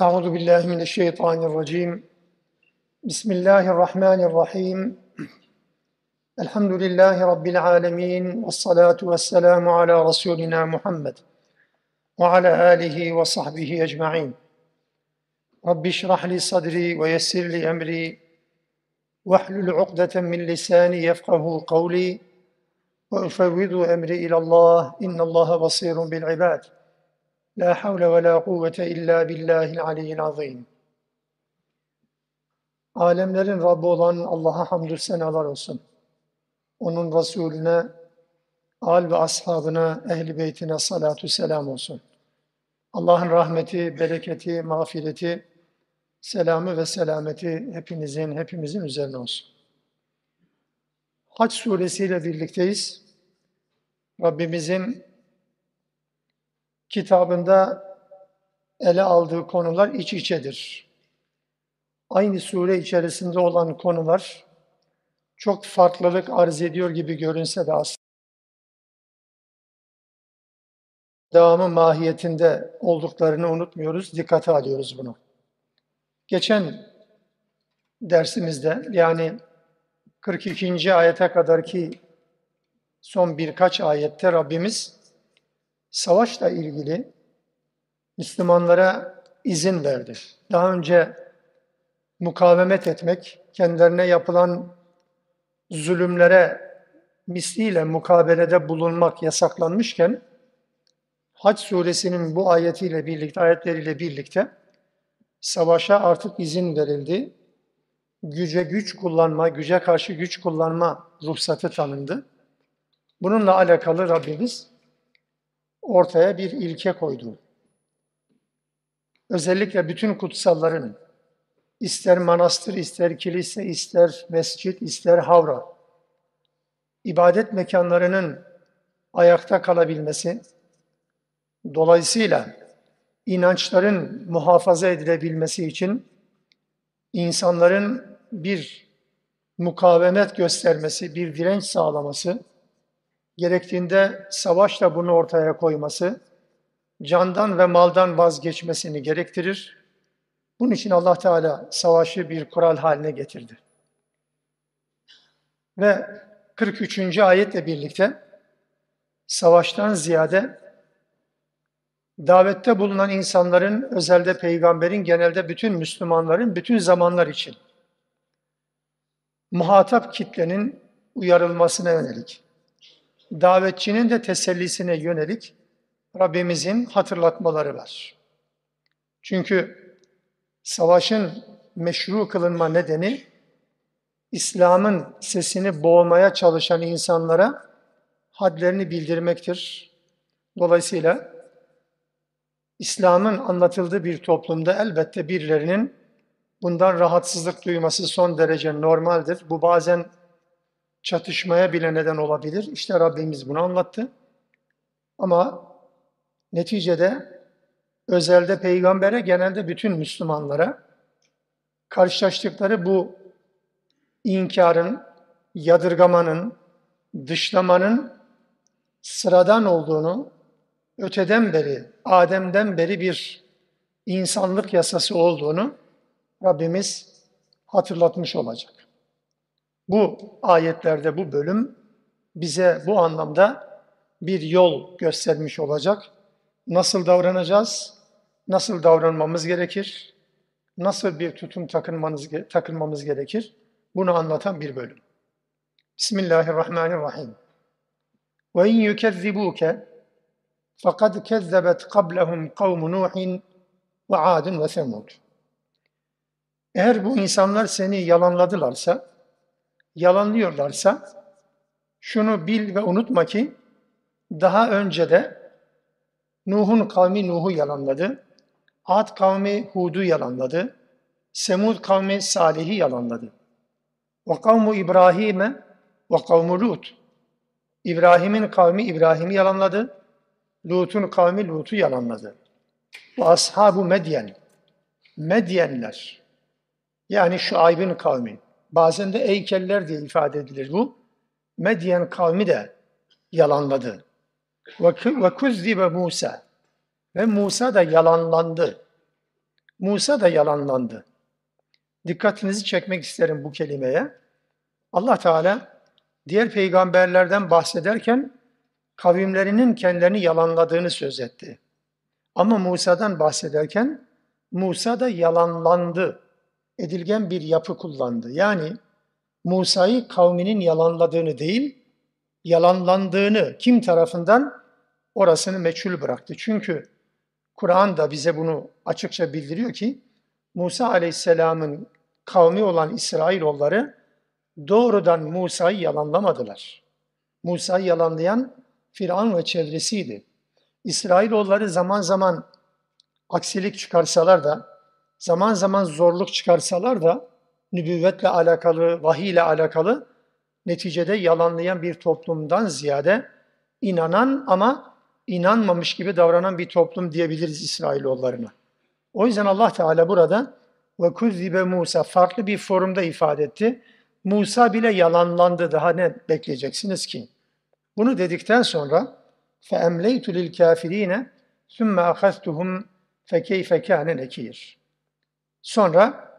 أعوذ بالله من الشيطان الرجيم. بسم الله الرحمن الرحيم. الحمد لله رب العالمين والصلاة والسلام على رسولنا محمد وعلى آله وصحبه أجمعين. رب اشرح لي صدري ويسر لي أمري. واحلل عقدة من لساني يفقه قولي. وأفوض أمري إلى الله إن الله بصير بالعباد. La havle ve la kuvvete illa billahil aliyyil azim. Alemlerin Rabbi olan Allah'a hamdü senalar olsun. Onun Resulüne, al ve ashabına, ehli beytine salatu selam olsun. Allah'ın rahmeti, bereketi, mağfireti, selamı ve selameti hepinizin, hepimizin üzerine olsun. Haç suresiyle birlikteyiz. Rabbimizin kitabında ele aldığı konular iç içedir. Aynı sure içerisinde olan konular çok farklılık arz ediyor gibi görünse de aslında devamı mahiyetinde olduklarını unutmuyoruz, dikkate alıyoruz bunu. Geçen dersimizde yani 42. ayete kadar ki son birkaç ayette Rabbimiz savaşla ilgili Müslümanlara izin verdi. Daha önce mukavemet etmek, kendilerine yapılan zulümlere misliyle mukabelede bulunmak yasaklanmışken, Hac suresinin bu ayetiyle birlikte, ayetleriyle birlikte savaşa artık izin verildi. Güce güç kullanma, güce karşı güç kullanma ruhsatı tanındı. Bununla alakalı Rabbimiz ortaya bir ilke koydu. Özellikle bütün kutsalların, ister manastır, ister kilise, ister mescit, ister havra, ibadet mekanlarının ayakta kalabilmesi, dolayısıyla inançların muhafaza edilebilmesi için insanların bir mukavemet göstermesi, bir direnç sağlaması, gerektiğinde savaşla bunu ortaya koyması, candan ve maldan vazgeçmesini gerektirir. Bunun için Allah Teala savaşı bir kural haline getirdi. Ve 43. ayetle birlikte savaştan ziyade davette bulunan insanların, özelde peygamberin, genelde bütün Müslümanların, bütün zamanlar için muhatap kitlenin uyarılmasına yönelik, davetçinin de tesellisine yönelik Rabbimizin hatırlatmaları var. Çünkü savaşın meşru kılınma nedeni İslam'ın sesini boğmaya çalışan insanlara hadlerini bildirmektir. Dolayısıyla İslam'ın anlatıldığı bir toplumda elbette birilerinin bundan rahatsızlık duyması son derece normaldir. Bu bazen çatışmaya bile neden olabilir. İşte Rabbimiz bunu anlattı. Ama neticede özelde peygambere, genelde bütün Müslümanlara karşılaştıkları bu inkarın, yadırgamanın, dışlamanın sıradan olduğunu, öteden beri, Adem'den beri bir insanlık yasası olduğunu Rabbimiz hatırlatmış olacak. Bu ayetlerde bu bölüm bize bu anlamda bir yol göstermiş olacak. Nasıl davranacağız? Nasıl davranmamız gerekir? Nasıl bir tutum takınmamız, takılmamız gerekir? Bunu anlatan bir bölüm. Bismillahirrahmanirrahim. Ve in yukezzibuke fakat kezzebet qablahum kavmu Nuhin ve Adın ve Semud. Eğer bu insanlar seni yalanladılarsa, yalanlıyorlarsa, şunu bil ve unutma ki, daha önce de Nuh'un kavmi Nuh'u yalanladı, Ad kavmi Hud'u yalanladı, Semud kavmi Salih'i yalanladı. Ve kavmu İbrahim'e ve kavmu Lut. İbrahim'in kavmi İbrahim'i yalanladı, Lut'un kavmi Lut'u yalanladı. Ve ashabu Medyen, Medyenler, yani şu Ayb'in kavmi, bazen de Eykeller diye ifade edilir bu. Medyen kavmi de yalanladı. Ve kuzzibe Musa. Ve Musa da yalanlandı. Musa da yalanlandı. Dikkatinizi çekmek isterim bu kelimeye. Allah Teala diğer peygamberlerden bahsederken kavimlerinin kendilerini yalanladığını söz etti. Ama Musa'dan bahsederken Musa da yalanlandı. Edilgen bir yapı kullandı. Yani Musa'yı kavminin yalanladığını değil, yalanlandığını kim tarafından orasını meçhul bıraktı. Çünkü Kur'an da bize bunu açıkça bildiriyor ki Musa Aleyhisselam'ın kavmi olan İsrailoğulları doğrudan Musa'yı yalanlamadılar. Musa'yı yalanlayan Firavun ve çevresiydi. İsrailoğulları zaman zaman aksilik çıkarsalar da, zaman zaman zorluk çıkarsalar da nübüvvetle alakalı, vahiy ile alakalı neticede yalanlayan bir toplumdan ziyade inanan ama inanmamış gibi davranan bir toplum diyebiliriz İsrailoğullarına. O yüzden Allah Teala burada ve kuzzibe Musa farklı bir formda ifade etti. Musa bile yalanlandı. Daha ne bekleyeceksiniz ki? Bunu dedikten sonra fe emleytu lil kafirine sümme ahastuhum fe keyfe kâne nekir. Sonra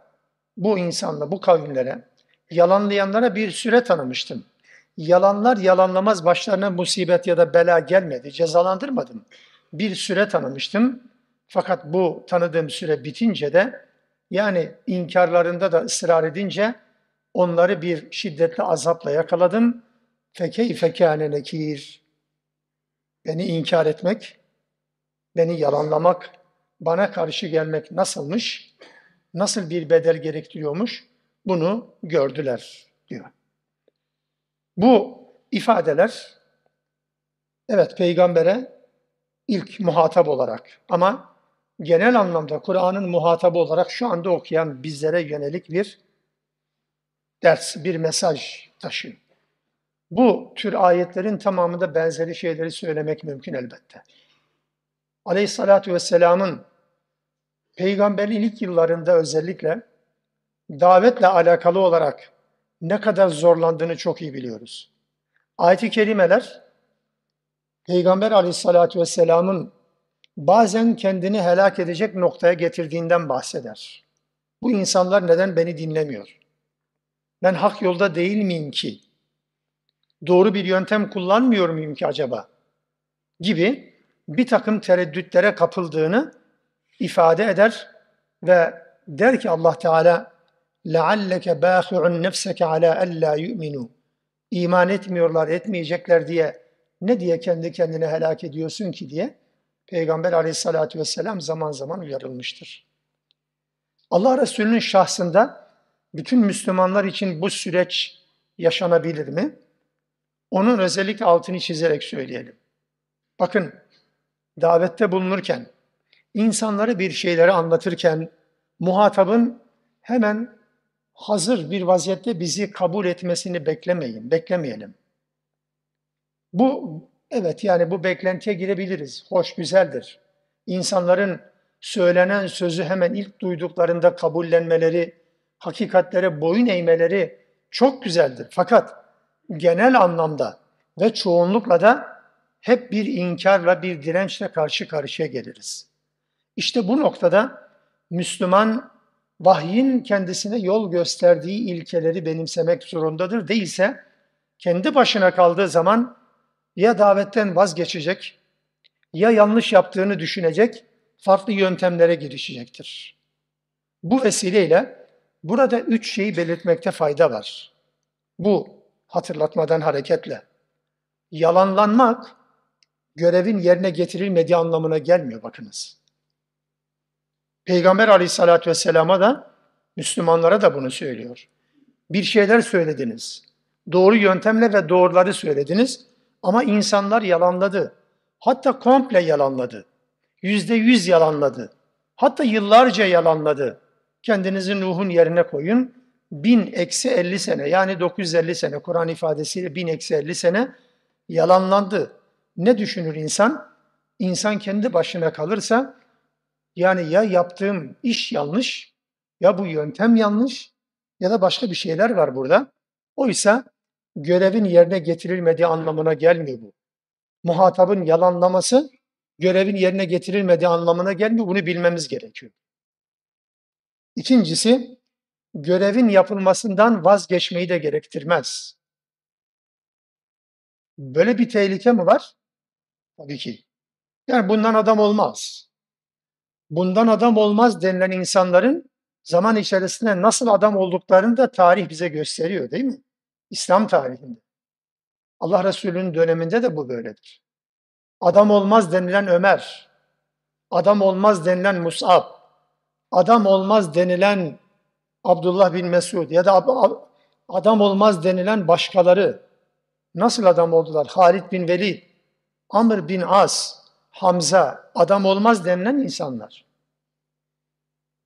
bu insanla, bu kavimlere, yalanlayanlara bir süre tanımıştım. Yalanlar yalanlamaz başlarına musibet ya da bela gelmedi, cezalandırmadım. Bir süre tanımıştım. Fakat bu tanıdığım süre bitince de yani inkarlarında da ısrar edince onları bir şiddetli azapla yakaladım. Fekeyfe kâne nekir. Beni inkar etmek, beni yalanlamak, bana karşı gelmek nasılmış, nasıl bir bedel gerektiriyormuş bunu gördüler diyor. Bu ifadeler evet peygambere ilk muhatap olarak ama genel anlamda Kur'an'ın muhatabı olarak şu anda okuyan bizlere yönelik bir ders, bir mesaj taşıyor. Bu tür ayetlerin tamamında benzeri şeyleri söylemek mümkün elbette. Aleyhissalatü vesselamın peygamberin ilk yıllarında özellikle davetle alakalı olarak ne kadar zorlandığını çok iyi biliyoruz. Ayet-i kerimeler Peygamber aleyhissalatü vesselamın bazen kendini helak edecek noktaya getirdiğinden bahseder. Bu insanlar neden beni dinlemiyor? Ben hak yolda değil miyim ki? Doğru bir yöntem kullanmıyor muyum ki acaba? Gibi bir takım tereddütlere kapıldığını ifade eder ve der ki Allah Teala لَعَلَّكَ بَاخِعُنْ نَفْسَكَ عَلَى أَلَّا يُؤْمِنُوا İman etmiyorlar, etmeyecekler diye ne diye kendi kendine helak ediyorsun ki diye Peygamber aleyhissalatü vesselam zaman zaman uyarılmıştır. Allah Resulü'nün şahsında bütün Müslümanlar için bu süreç yaşanabilir mi? Onun özellikle altını çizerek söyleyelim. Bakın, davette bulunurken, insanları bir şeyleri anlatırken, muhatabın hemen hazır bir vaziyette bizi kabul etmesini beklemeyin, beklemeyelim. Bu evet yani bu beklentiye girebiliriz. Hoş, güzeldir. İnsanların söylenen sözü hemen ilk duyduklarında kabullenmeleri, hakikatlere boyun eğmeleri çok güzeldir. Fakat genel anlamda ve çoğunlukla da hep bir inkarla, bir dirençle karşı karşıya geliriz. İşte bu noktada Müslüman vahyin kendisine yol gösterdiği ilkeleri benimsemek zorundadır. Değilse kendi başına kaldığı zaman ya davetten vazgeçecek ya yanlış yaptığını düşünecek, farklı yöntemlere girişecektir. Bu vesileyle burada üç şeyi belirtmekte fayda var. Bu hatırlatmadan hareketle. Yalanlanmak görevin yerine getirilmediği anlamına gelmiyor bakınız. Peygamber aleyhissalatü vesselama da Müslümanlara da bunu söylüyor. Bir şeyler söylediniz. Doğru yöntemle ve doğruları söylediniz ama insanlar yalanladı. Hatta komple yalanladı. Yüzde yüz yalanladı. Hatta yıllarca yalanladı. Kendinizi Nuh'un yerine koyun. Bin eksi elli sene yani 950 sene Kur'an ifadesiyle bin eksi elli sene yalanlandı. Ne düşünür insan? İnsan kendi başına kalırsa yani ya yaptığım iş yanlış, ya bu yöntem yanlış ya da başka bir şeyler var burada. Oysa görevin yerine getirilmediği anlamına gelmiyor bu. Muhatabın yalanlaması görevin yerine getirilmediği anlamına gelmiyor. Bunu bilmemiz gerekiyor. İkincisi, görevin yapılmasından vazgeçmeyi de gerektirmez. Böyle bir tehlike mi var? Tabii ki. Yani bundan adam olmaz. Bundan adam olmaz denilen insanların zaman içerisinde nasıl adam olduklarını da tarih bize gösteriyor değil mi? İslam tarihinde. Allah Resulü'nün döneminde de bu böyledir. Adam olmaz denilen Ömer, adam olmaz denilen Mus'ab, adam olmaz denilen Abdullah bin Mesud ya da adam olmaz denilen başkaları nasıl adam oldular? Halid bin Velid, Amr bin As, Hamza, adam olmaz denilen insanlar.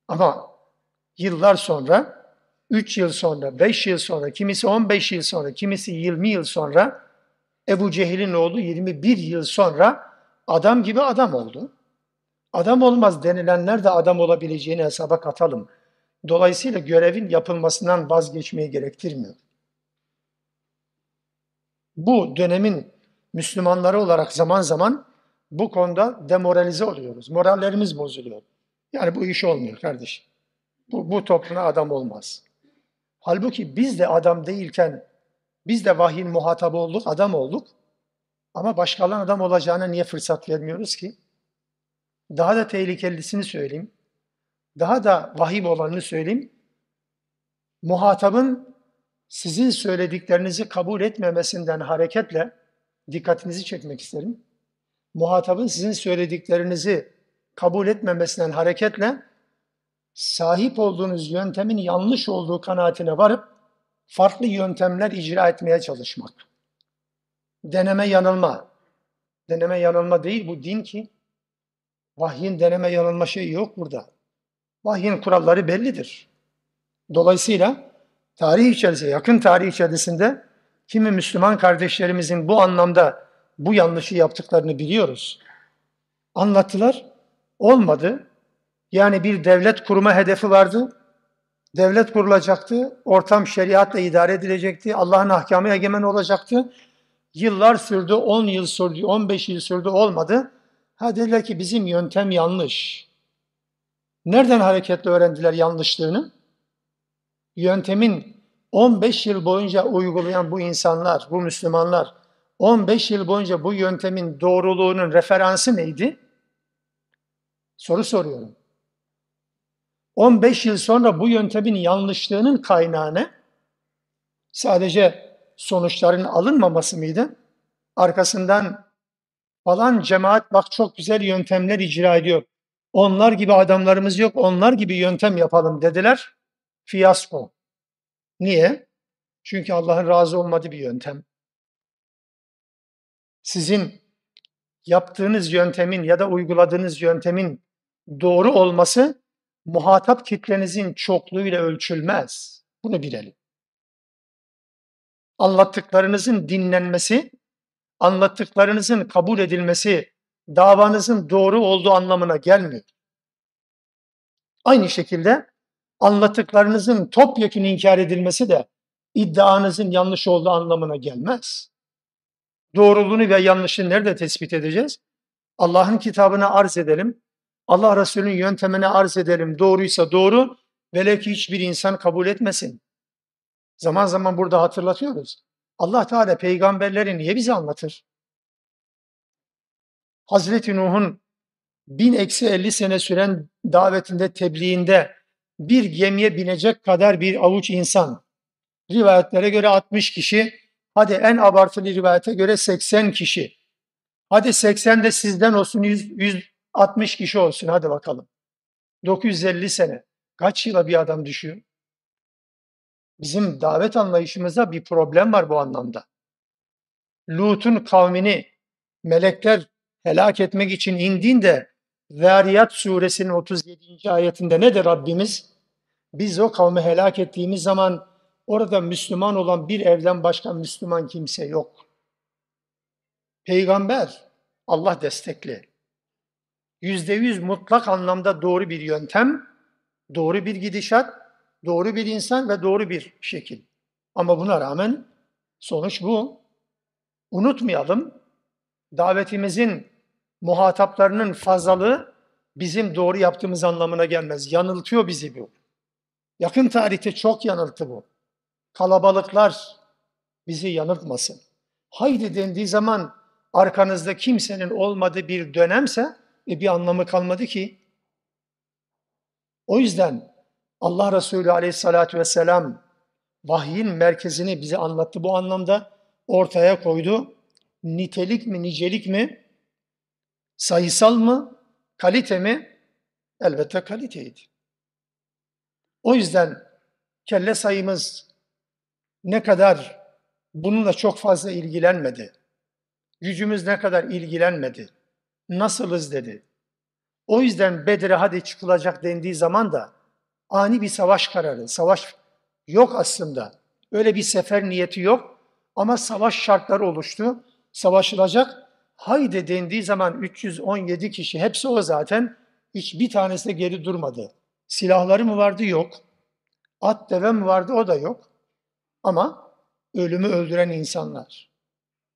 Ama yıllar sonra, 3 yıl sonra, 5 yıl sonra, kimisi 15 yıl sonra, kimisi 20 yıl sonra Ebu Cehil'in oğlu 21 yıl sonra adam gibi adam oldu. Adam olmaz denilenler de adam olabileceğini hesaba katalım. Dolayısıyla görevin yapılmasından vazgeçmeyi gerektirmiyor. Bu dönemin Müslümanları olarak zaman zaman bu konuda demoralize oluyoruz. Morallerimiz bozuluyor. Yani bu iş olmuyor kardeşim. Bu, bu topluma adam olmaz. Halbuki biz de adam değilken biz de vahyin muhatabı olduk, adam olduk. Ama başkalarının adam olacağına niye fırsat vermiyoruz ki? Daha da tehlikelisini söyleyeyim. Daha da vahim olanını söyleyeyim. Muhatabın sizin söylediklerinizi kabul etmemesinden hareketle dikkatinizi çekmek isterim. Muhatabın sizin söylediklerinizi kabul etmemesinden hareketle sahip olduğunuz yöntemin yanlış olduğu kanaatine varıp farklı yöntemler icra etmeye çalışmak. Deneme yanılma. Deneme yanılma değil bu din ki. Vahyin deneme yanılma şeyi yok burada. Vahyin kuralları bellidir. Dolayısıyla tarih içerisinde, yakın tarih içerisinde kimi Müslüman kardeşlerimizin bu anlamda bu yanlışı yaptıklarını biliyoruz. Anlattılar, olmadı. Yani bir devlet kurma hedefi vardı. Devlet kurulacaktı, ortam şeriatla idare edilecekti, Allah'ın ahkamı egemen olacaktı. Yıllar sürdü, 10 yıl sürdü, 15 yıl sürdü, olmadı. Ha dediler ki bizim yöntem yanlış. Nereden hareketle öğrendiler yanlışlığını? Yöntemin 15 yıl boyunca uygulayan bu insanlar, bu Müslümanlar, 15 yıl boyunca bu yöntemin doğruluğunun referansı neydi? Soru soruyorum. 15 yıl sonra bu yöntemin yanlışlığının kaynağı ne? Sadece sonuçların alınmaması mıydı? Arkasından falan cemaat bak çok güzel yöntemler icra ediyor. Onlar gibi adamlarımız yok, onlar gibi yöntem yapalım dediler. Fiyasko. Niye? Çünkü Allah'ın razı olmadığı bir yöntem. Sizin yaptığınız yöntemin ya da uyguladığınız yöntemin doğru olması muhatap kitlenizin çokluğuyla ölçülmez. Bunu bilelim. Anlattıklarınızın dinlenmesi, anlattıklarınızın kabul edilmesi, davanızın doğru olduğu anlamına gelmiyor. Aynı şekilde anlattıklarınızın topyekun inkar edilmesi de iddianızın yanlış olduğu anlamına gelmez. Doğruluğunu ve yanlışını nerede tespit edeceğiz? Allah'ın kitabına arz edelim. Allah Resulü'nün yöntemini arz edelim. Doğruysa doğru, velev ki hiçbir insan kabul etmesin. Zaman zaman burada hatırlatıyoruz. Allah Teala peygamberleri niye bize anlatır? Hazreti Nuh'un bin eksi elli sene süren davetinde, tebliğinde bir gemiye binecek kadar bir avuç insan, rivayetlere göre 60 kişi, hadi en abartılı rivayete göre 80 kişi, hadi 80 de sizden olsun 100, 100 60 kişi olsun hadi bakalım. 950 sene. Kaç yıla bir adam düşüyor? Bizim davet anlayışımızda bir problem var bu anlamda. Lut'un kavmini melekler helak etmek için indiğinde Zariyat suresinin 37. ayetinde ne der Rabbimiz? Biz o kavmi helak ettiğimiz zaman orada Müslüman olan bir evden başka Müslüman kimse yok. Peygamber Allah destekli yüzde yüz mutlak anlamda doğru bir yöntem, doğru bir gidişat, doğru bir insan ve doğru bir şekil. Ama buna rağmen sonuç bu. Unutmayalım, davetimizin muhataplarının fazlalığı bizim doğru yaptığımız anlamına gelmez. Yanıltıyor bizi bu. Yakın tarihte çok yanıltı bu. Kalabalıklar bizi yanıltmasın. Haydi dendiği zaman arkanızda kimsenin olmadığı bir dönemse e, bir anlamı kalmadı ki. O yüzden Allah Resulü aleyhissalatü vesselam vahyin merkezini bize anlattı bu anlamda ortaya koydu. Nitelik mi, nicelik mi, sayısal mı, kalite mi? Elbette kaliteydi. O yüzden kelle sayımız ne kadar bununla çok fazla ilgilenmedi. Gücümüz ne kadar ilgilenmedi. Nasılız dedi. O yüzden Bedir'e hadi çıkılacak dendiği zaman da ani bir savaş kararı, savaş yok aslında. Öyle bir sefer niyeti yok ama savaş şartları oluştu. Savaşılacak. Haydi dendiği zaman 317 kişi, hepsi o zaten. Hiçbir tanesi de geri durmadı. Silahları mı vardı? Yok. At deve mi vardı? O da yok. Ama ölümü öldüren insanlar.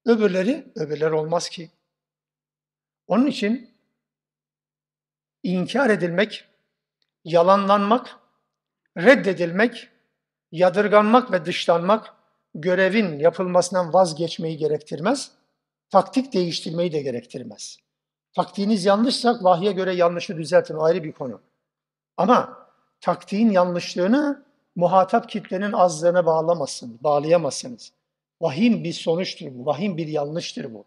Öbürleri, öbürler olmaz ki. Onun için inkar edilmek, yalanlanmak, reddedilmek, yadırganmak ve dışlanmak görevin yapılmasından vazgeçmeyi gerektirmez, taktik değiştirmeyi de gerektirmez. Taktiğiniz yanlışsa vahye göre yanlışı düzeltin, o ayrı bir konu. Ama taktiğin yanlışlığını muhatap kitlenin azlığına bağlamazsınız, bağlayamazsınız. Vahim bir sonuçtur bu, vahim bir yanlıştır bu.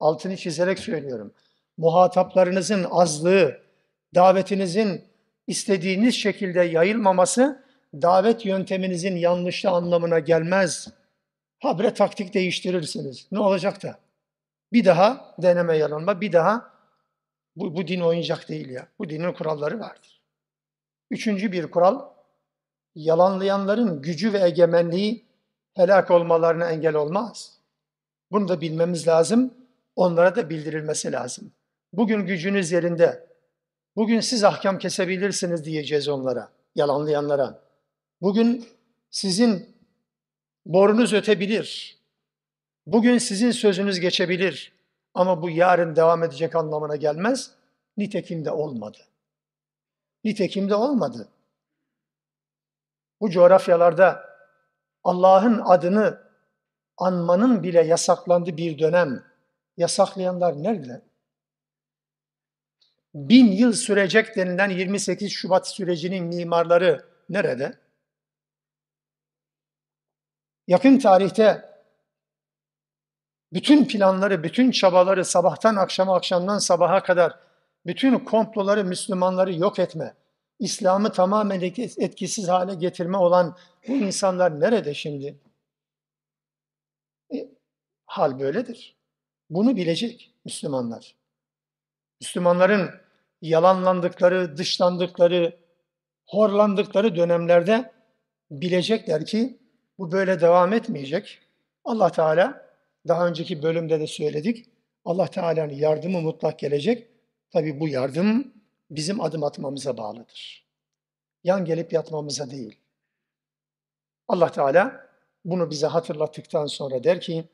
Altını çizerek söylüyorum. Muhataplarınızın azlığı, davetinizin istediğiniz şekilde yayılmaması davet yönteminizin yanlışlı anlamına gelmez. Habre taktik değiştirirsiniz. Ne olacak da? Bir daha deneme yanılma, bir daha bu, bu din oyuncak değil ya. Bu dinin kuralları vardır. Üçüncü bir kural, yalanlayanların gücü ve egemenliği helak olmalarına engel olmaz. Bunu da bilmemiz lazım, onlara da bildirilmesi lazım. Bugün gücünüz yerinde, bugün siz ahkam kesebilirsiniz diyeceğiz onlara, yalanlayanlara. Bugün sizin borunuz ötebilir, bugün sizin sözünüz geçebilir ama bu yarın devam edecek anlamına gelmez. Nitekim de olmadı. Nitekim de olmadı. Bu coğrafyalarda Allah'ın adını anmanın bile yasaklandığı bir dönem. Yasaklayanlar nerede? Bin yıl sürecek denilen 28 Şubat sürecinin mimarları nerede? Yakın tarihte bütün planları, bütün çabaları sabahtan akşama, akşamdan sabaha kadar bütün komploları, Müslümanları yok etme, İslam'ı tamamen etkisiz hale getirme olan bu insanlar nerede şimdi? E, hal böyledir. Bunu bilecek Müslümanlar. Müslümanların yalanlandıkları, dışlandıkları, horlandıkları dönemlerde bilecekler ki bu böyle devam etmeyecek. Allah Teala daha önceki bölümde de söyledik. Allah Teala'nın yardımı mutlak gelecek. Tabi bu yardım bizim adım atmamıza bağlıdır. Yan gelip yatmamıza değil. Allah Teala bunu bize hatırlattıktan sonra der ki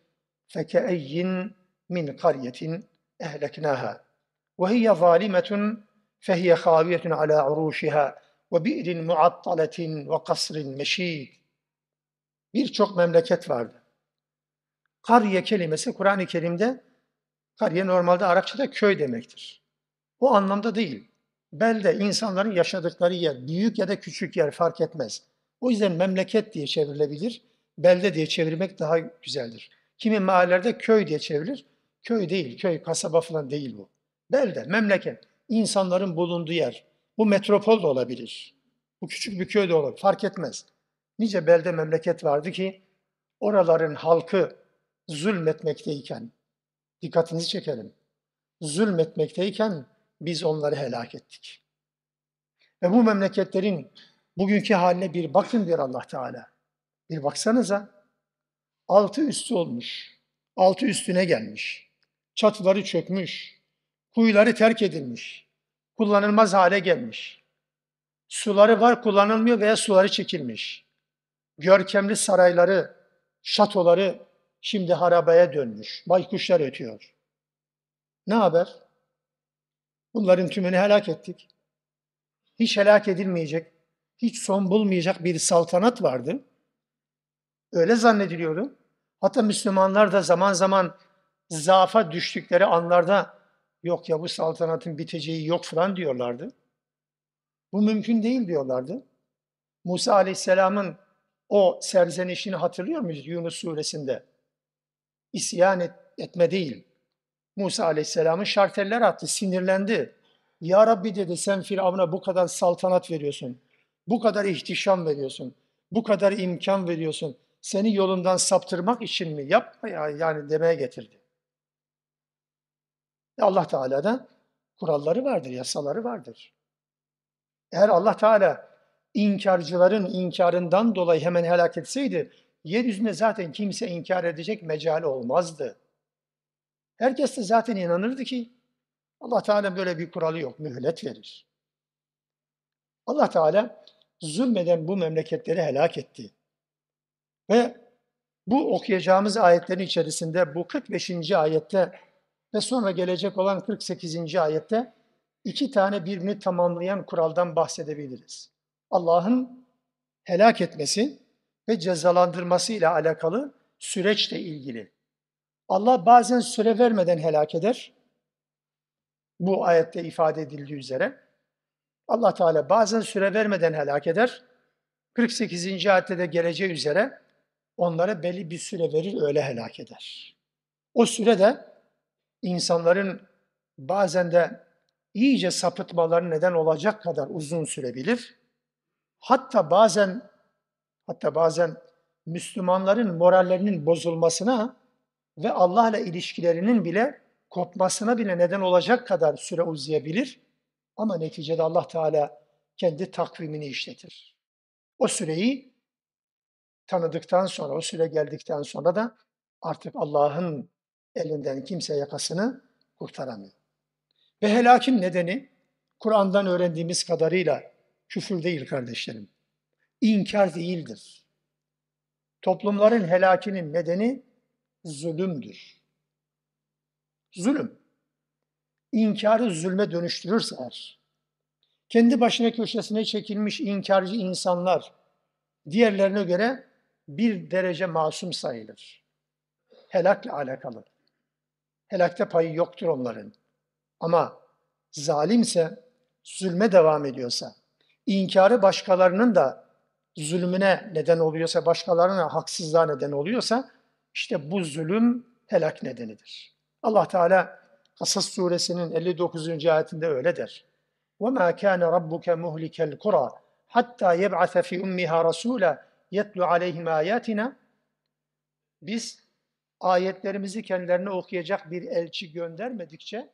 فَكَأَيِّن min قَرْيَةٍ اَهْلَكْنَاهَا وَهِيَ ظَالِمَةٌ فَهِيَ خَاوِيَةٌ عَلَى عُرُوشِهَا وَبِئْرٍ مُعَطَّلَةٍ وَقَصْرٍ مَشِيدٍ Birçok memleket vardı. Kariye kelimesi Kur'an-ı Kerim'de, kariye normalde Arapçada köy demektir. O anlamda değil. Belde insanların yaşadıkları yer, büyük ya da küçük yer fark etmez. O yüzden memleket diye çevrilebilir, belde diye çevirmek daha güzeldir. Kimi mahallelerde köy diye çevrilir. Köy değil, köy, kasaba falan değil bu. Belde, memleket, insanların bulunduğu yer. Bu metropol da olabilir. Bu küçük bir köy de olabilir, fark etmez. Nice belde memleket vardı ki oraların halkı zulmetmekteyken, dikkatinizi çekelim, zulmetmekteyken biz onları helak ettik. Ve bu memleketlerin bugünkü haline bir bakın diyor Allah Teala. Bir baksanıza, altı üstü olmuş, altı üstüne gelmiş, çatıları çökmüş, kuyuları terk edilmiş, kullanılmaz hale gelmiş. Suları var kullanılmıyor veya suları çekilmiş. Görkemli sarayları, şatoları şimdi harabeye dönmüş. Baykuşlar ötüyor. Ne haber? Bunların tümünü helak ettik. Hiç helak edilmeyecek, hiç son bulmayacak bir saltanat vardı. Öyle zannediliyordu. Hatta Müslümanlar da zaman zaman zaafa düştükleri anlarda yok ya bu saltanatın biteceği yok falan diyorlardı. Bu mümkün değil diyorlardı. Musa Aleyhisselam'ın o serzenişini hatırlıyor muyuz Yunus suresinde? İsyan et, etme değil. Musa Aleyhisselam'ın şarteller attı, sinirlendi. Ya Rabbi dedi sen Firavun'a bu kadar saltanat veriyorsun, bu kadar ihtişam veriyorsun, bu kadar imkan veriyorsun. Seni yolundan saptırmak için mi? Yapma ya yani demeye getirdi. Allah Teala'da kuralları vardır, yasaları vardır. Eğer Allah Teala inkarcıların inkarından dolayı hemen helak etseydi, yeryüzünde zaten kimse inkar edecek mecali olmazdı. Herkes de zaten inanırdı ki Allah Teala böyle bir kuralı yok, mühlet verir. Allah Teala zulmeden bu memleketleri helak etti. Ve bu okuyacağımız ayetlerin içerisinde bu 45. ayette ve sonra gelecek olan 48. ayette iki tane birbirini tamamlayan kuraldan bahsedebiliriz. Allah'ın helak etmesi ve cezalandırması ile alakalı süreçle ilgili. Allah bazen süre vermeden helak eder. Bu ayette ifade edildiği üzere. Allah Teala bazen süre vermeden helak eder. 48. ayette de geleceği üzere onlara belli bir süre verir, öyle helak eder. O süre de insanların bazen de iyice sapıtmaları neden olacak kadar uzun sürebilir. Hatta bazen hatta bazen Müslümanların morallerinin bozulmasına ve Allah'la ilişkilerinin bile kopmasına bile neden olacak kadar süre uzayabilir. Ama neticede Allah Teala kendi takvimini işletir. O süreyi tanıdıktan sonra, o süre geldikten sonra da artık Allah'ın elinden kimse yakasını kurtaramıyor. Ve helakin nedeni Kur'an'dan öğrendiğimiz kadarıyla küfür değil kardeşlerim. İnkar değildir. Toplumların helakinin nedeni zulümdür. Zulüm. İnkarı zulme dönüştürürse eğer, kendi başına köşesine çekilmiş inkarcı insanlar diğerlerine göre bir derece masum sayılır. Helakla alakalı. Helakte payı yoktur onların. Ama zalimse, zulme devam ediyorsa, inkarı başkalarının da zulmüne neden oluyorsa, başkalarına haksızlığa neden oluyorsa, işte bu zulüm helak nedenidir. Allah Teala Kasas suresinin 59. ayetinde öyle der. وَمَا كَانَ رَبُّكَ مُهْلِكَ الْقُرَى hatta yeb'ase fi ummiha rasula yetlu aleyhim ayatina biz ayetlerimizi kendilerine okuyacak bir elçi göndermedikçe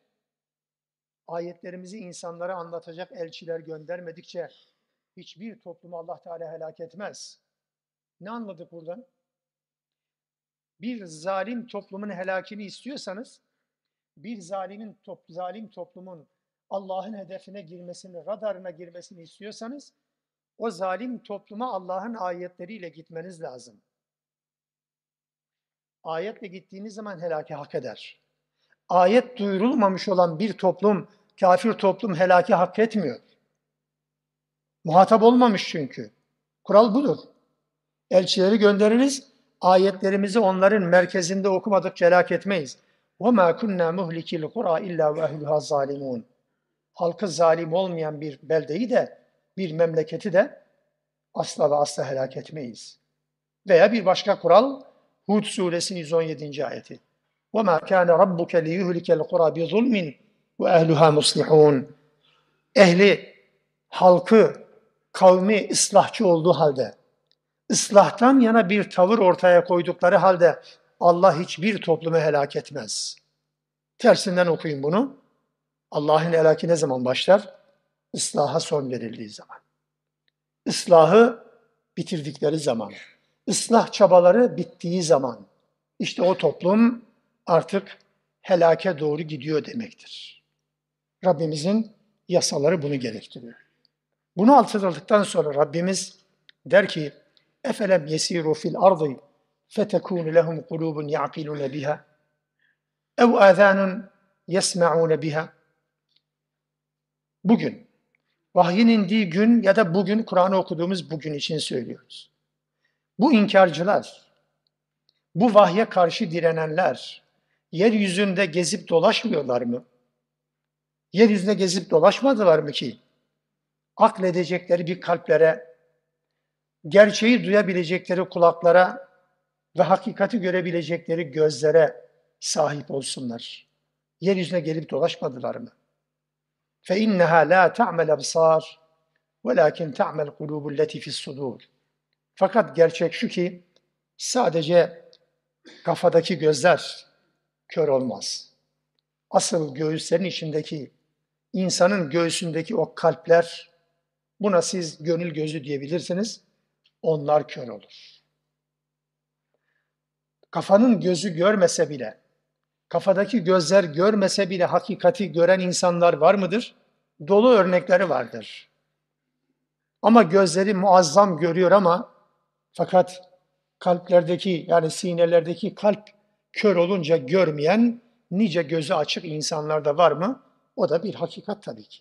ayetlerimizi insanlara anlatacak elçiler göndermedikçe hiçbir toplumu Allah Teala helak etmez. Ne anladık buradan? Bir zalim toplumun helakini istiyorsanız, bir zalimin top, zalim toplumun Allah'ın hedefine girmesini, radarına girmesini istiyorsanız, o zalim topluma Allah'ın ayetleriyle gitmeniz lazım. Ayetle gittiğiniz zaman helaki hak eder. Ayet duyurulmamış olan bir toplum, kafir toplum helaki hak etmiyor. Muhatap olmamış çünkü. Kural budur. Elçileri göndeririz, ayetlerimizi onların merkezinde okumadıkça helak etmeyiz. وَمَا كُنَّا مُهْلِكِ الْقُرَى اِلَّا وَاهْلُهَا ظَالِمُونَ Halkı zalim olmayan bir beldeyi de, bir memleketi de asla ve asla helak etmeyiz. Veya bir başka kural, Hud suresinin 117. ayeti. وَمَا كَانَ رَبُّكَ لِيُهْلِكَ الْقُرَى بِظُلْمٍ وَاَهْلُهَا مُصْلِحُونَ Ehli, halkı, kavmi ıslahçı olduğu halde, ıslahtan yana bir tavır ortaya koydukları halde Allah hiçbir toplumu helak etmez. Tersinden okuyun bunu. Allah'ın helaki ne zaman başlar? Islaha son verildiği zaman. Islahı bitirdikleri zaman. Islah çabaları bittiği zaman. İşte o toplum artık helake doğru gidiyor demektir. Rabbimizin yasaları bunu gerektiriyor. Bunu hatırladıktan sonra Rabbimiz der ki Efelem yesiru fil ardı fetekunu lehum kulubun ya'kilune biha ev azanun yesma'une biha Bugün, vahyin indiği gün ya da bugün Kur'an'ı okuduğumuz bugün için söylüyoruz. Bu inkarcılar, bu vahye karşı direnenler yeryüzünde gezip dolaşmıyorlar mı? Yeryüzünde gezip dolaşmadılar mı ki? Akledecekleri bir kalplere gerçeği duyabilecekleri kulaklara ve hakikati görebilecekleri gözlere sahip olsunlar. Yeryüzüne gelip dolaşmadılar mı? فَاِنَّهَا لَا تَعْمَلْ اَبْصَارِ وَلَاكِنْ تَعْمَلْ قُلُوبُ الَّتِي فِي الصُّدُورِ Fakat gerçek şu ki sadece kafadaki gözler kör olmaz. Asıl göğüslerin içindeki, insanın göğsündeki o kalpler, buna siz gönül gözü diyebilirsiniz, onlar kör olur. Kafanın gözü görmese bile, kafadaki gözler görmese bile hakikati gören insanlar var mıdır? Dolu örnekleri vardır. Ama gözleri muazzam görüyor ama fakat kalplerdeki yani sinelerdeki kalp kör olunca görmeyen nice gözü açık insanlar da var mı? O da bir hakikat tabii ki.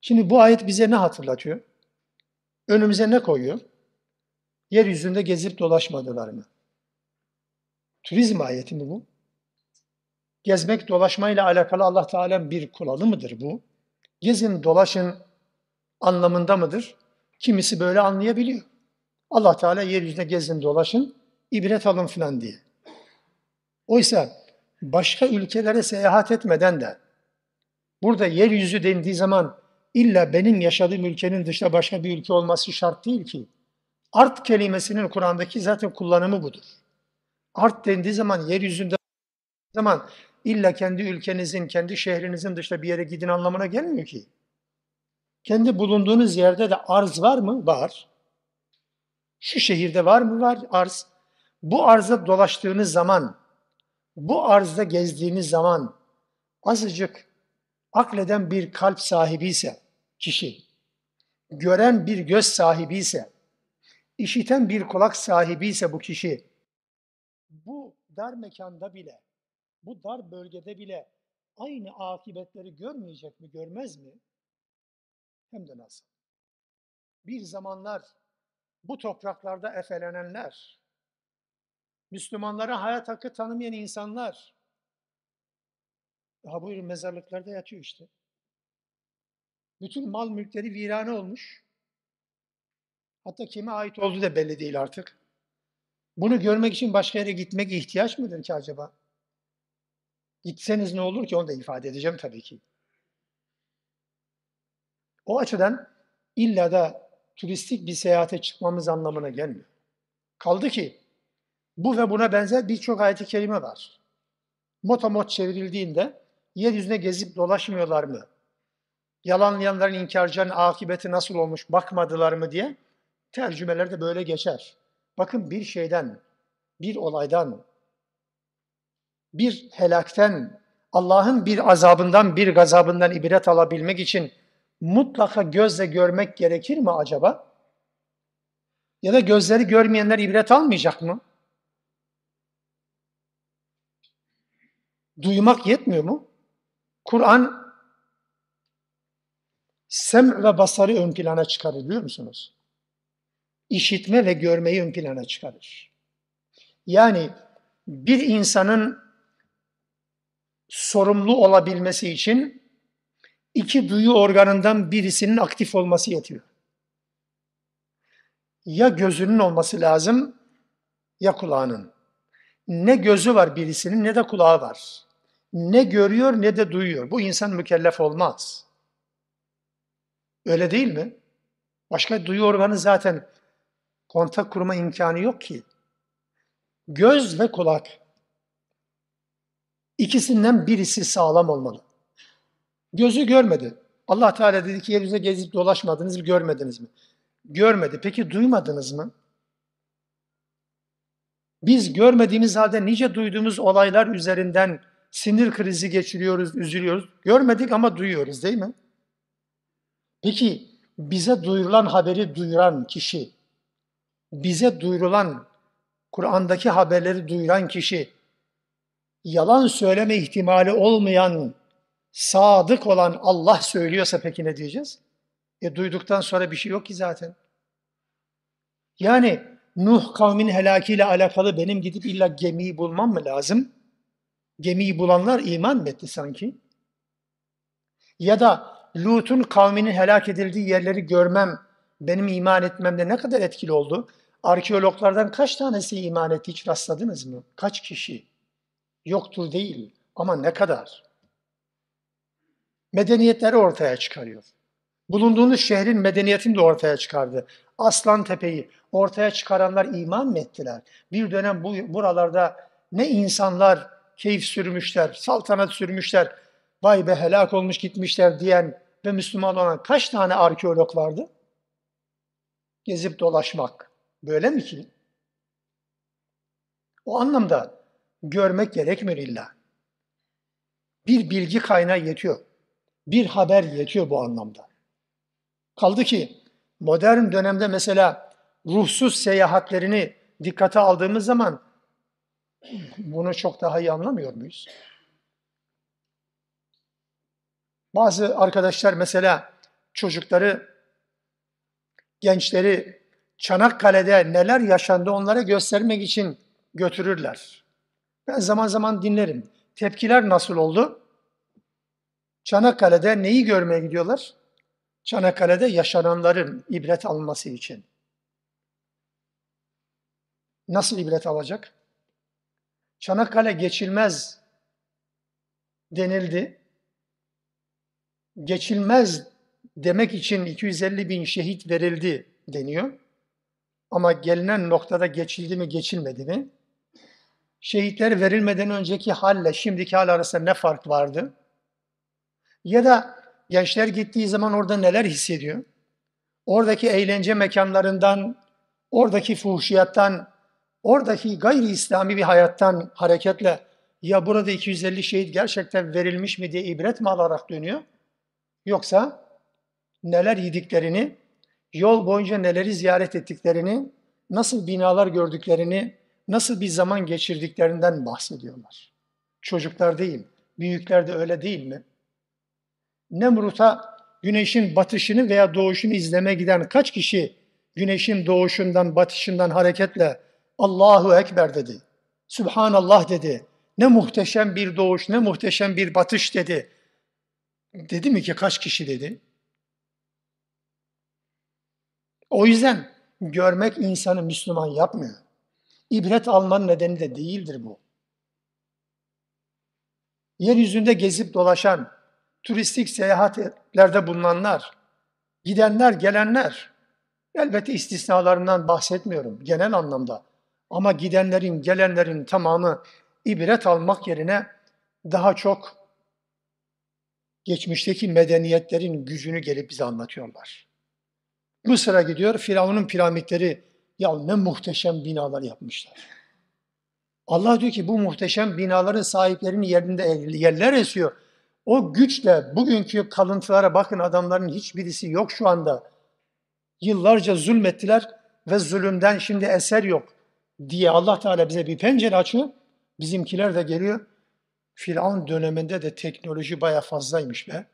Şimdi bu ayet bize ne hatırlatıyor? Önümüze ne koyuyor? Yeryüzünde gezip dolaşmadılar mı? Turizm ayeti mi bu? Gezmek, dolaşmayla alakalı Allah Teala'nın bir kuralı mıdır bu? Gezin, dolaşın anlamında mıdır? Kimisi böyle anlayabiliyor. Allah Teala yeryüzünde gezin, dolaşın, ibret alın filan diye. Oysa başka ülkelere seyahat etmeden de burada yeryüzü dendiği zaman illa benim yaşadığım ülkenin dışında başka bir ülke olması şart değil ki. Art kelimesinin Kur'an'daki zaten kullanımı budur. Art dendiği zaman yeryüzünde zaman illa kendi ülkenizin, kendi şehrinizin dışında bir yere gidin anlamına gelmiyor ki. Kendi bulunduğunuz yerde de arz var mı? Var. Şu şehirde var mı? Var arz. Bu arza dolaştığınız zaman, bu arzda gezdiğiniz zaman azıcık akleden bir kalp sahibi ise kişi, gören bir göz sahibi ise, işiten bir kulak sahibi ise bu kişi, bu dar mekanda bile, bu dar bölgede bile aynı akıbetleri görmeyecek mi, görmez mi? Hem de nasıl? Bir zamanlar bu topraklarda efelenenler, Müslümanlara hayat hakkı tanımayan insanlar, daha buyurun mezarlıklarda yatıyor işte. Bütün mal mülkleri virane olmuş. Hatta kime ait olduğu da belli değil artık. Bunu görmek için başka yere gitmek ihtiyaç mıdır ki acaba? Gitseniz ne olur ki onu da ifade edeceğim tabii ki. O açıdan illa da turistik bir seyahate çıkmamız anlamına gelmiyor. Kaldı ki bu ve buna benzer birçok ayet-i kerime var. Motomot çevrildiğinde yeryüzüne gezip dolaşmıyorlar mı? Yalanlayanların, inkarcıların akıbeti nasıl olmuş bakmadılar mı diye tercümelerde böyle geçer. Bakın bir şeyden, bir olaydan, bir helakten, Allah'ın bir azabından, bir gazabından ibret alabilmek için mutlaka gözle görmek gerekir mi acaba? Ya da gözleri görmeyenler ibret almayacak mı? Duymak yetmiyor mu? Kur'an sem ve basarı ön plana çıkarır biliyor musunuz? İşitme ve görmeyi ön plana çıkarır. Yani bir insanın sorumlu olabilmesi için iki duyu organından birisinin aktif olması yetiyor. Ya gözünün olması lazım ya kulağının. Ne gözü var birisinin ne de kulağı var. Ne görüyor ne de duyuyor. Bu insan mükellef olmaz. Öyle değil mi? Başka duyu organı zaten kontak kurma imkanı yok ki. Göz ve kulak. İkisinden birisi sağlam olmalı. Gözü görmedi. Allah Teala dedi ki yeryüzüne gezip dolaşmadınız mı, görmediniz mi? Görmedi. Peki duymadınız mı? Biz görmediğimiz halde nice duyduğumuz olaylar üzerinden sinir krizi geçiriyoruz, üzülüyoruz. Görmedik ama duyuyoruz değil mi? Peki bize duyurulan haberi duyuran kişi, bize duyurulan Kur'an'daki haberleri duyuran kişi, yalan söyleme ihtimali olmayan, sadık olan Allah söylüyorsa peki ne diyeceğiz? E duyduktan sonra bir şey yok ki zaten. Yani Nuh kavminin helakiyle alakalı benim gidip illa gemiyi bulmam mı lazım? Gemiyi bulanlar iman mı etti sanki? Ya da Lut'un kavminin helak edildiği yerleri görmem, benim iman etmemde ne kadar etkili oldu? Arkeologlardan kaç tanesi iman etti hiç rastladınız mı? Kaç kişi? Yoktur değil ama ne kadar? Medeniyetleri ortaya çıkarıyor. Bulunduğunuz şehrin medeniyetini de ortaya çıkardı. Aslan Tepe'yi ortaya çıkaranlar iman mı ettiler? Bir dönem bu buralarda ne insanlar keyif sürmüşler, saltanat sürmüşler, vay be helak olmuş gitmişler diyen ve Müslüman olan kaç tane arkeolog vardı? Gezip dolaşmak. Böyle mi ki? O anlamda görmek gerekmiyor illa. Bir bilgi kaynağı yetiyor. Bir haber yetiyor bu anlamda. Kaldı ki modern dönemde mesela ruhsuz seyahatlerini dikkate aldığımız zaman bunu çok daha iyi anlamıyor muyuz? Bazı arkadaşlar mesela çocukları, gençleri Çanakkale'de neler yaşandı onlara göstermek için götürürler. Ben zaman zaman dinlerim. Tepkiler nasıl oldu? Çanakkale'de neyi görmeye gidiyorlar? Çanakkale'de yaşananların ibret alınması için. Nasıl ibret alacak? Çanakkale geçilmez denildi. Geçilmez demek için 250 bin şehit verildi deniyor. Ama gelinen noktada geçildi mi geçilmedi mi? Şehitler verilmeden önceki halle şimdiki hal arasında ne fark vardı? Ya da gençler gittiği zaman orada neler hissediyor? Oradaki eğlence mekanlarından, oradaki fuhşiyattan, oradaki gayri İslami bir hayattan hareketle ya burada 250 şehit gerçekten verilmiş mi diye ibret mi alarak dönüyor? Yoksa neler yediklerini, yol boyunca neleri ziyaret ettiklerini, nasıl binalar gördüklerini, nasıl bir zaman geçirdiklerinden bahsediyorlar. Çocuklar değil, büyükler de öyle değil mi? Nemrut'a güneşin batışını veya doğuşunu izleme giden kaç kişi güneşin doğuşundan, batışından hareketle Allahu Ekber dedi. Subhanallah dedi. Ne muhteşem bir doğuş, ne muhteşem bir batış dedi. Dedi mi ki kaç kişi dedi? O yüzden görmek insanı Müslüman yapmıyor. İbret almanın nedeni de değildir bu. Yeryüzünde gezip dolaşan, turistik seyahatlerde bulunanlar, gidenler, gelenler, elbette istisnalarından bahsetmiyorum genel anlamda. Ama gidenlerin, gelenlerin tamamı ibret almak yerine daha çok geçmişteki medeniyetlerin gücünü gelip bize anlatıyorlar. Mısır'a gidiyor, Firavun'un piramitleri ya ne muhteşem binalar yapmışlar. Allah diyor ki bu muhteşem binaların sahiplerinin yerinde yerler esiyor. O güçle bugünkü kalıntılara bakın adamların hiçbirisi yok şu anda. Yıllarca zulmettiler ve zulümden şimdi eser yok diye Allah Teala bize bir pencere açıyor. Bizimkiler de geliyor. Firavun döneminde de teknoloji baya fazlaymış be.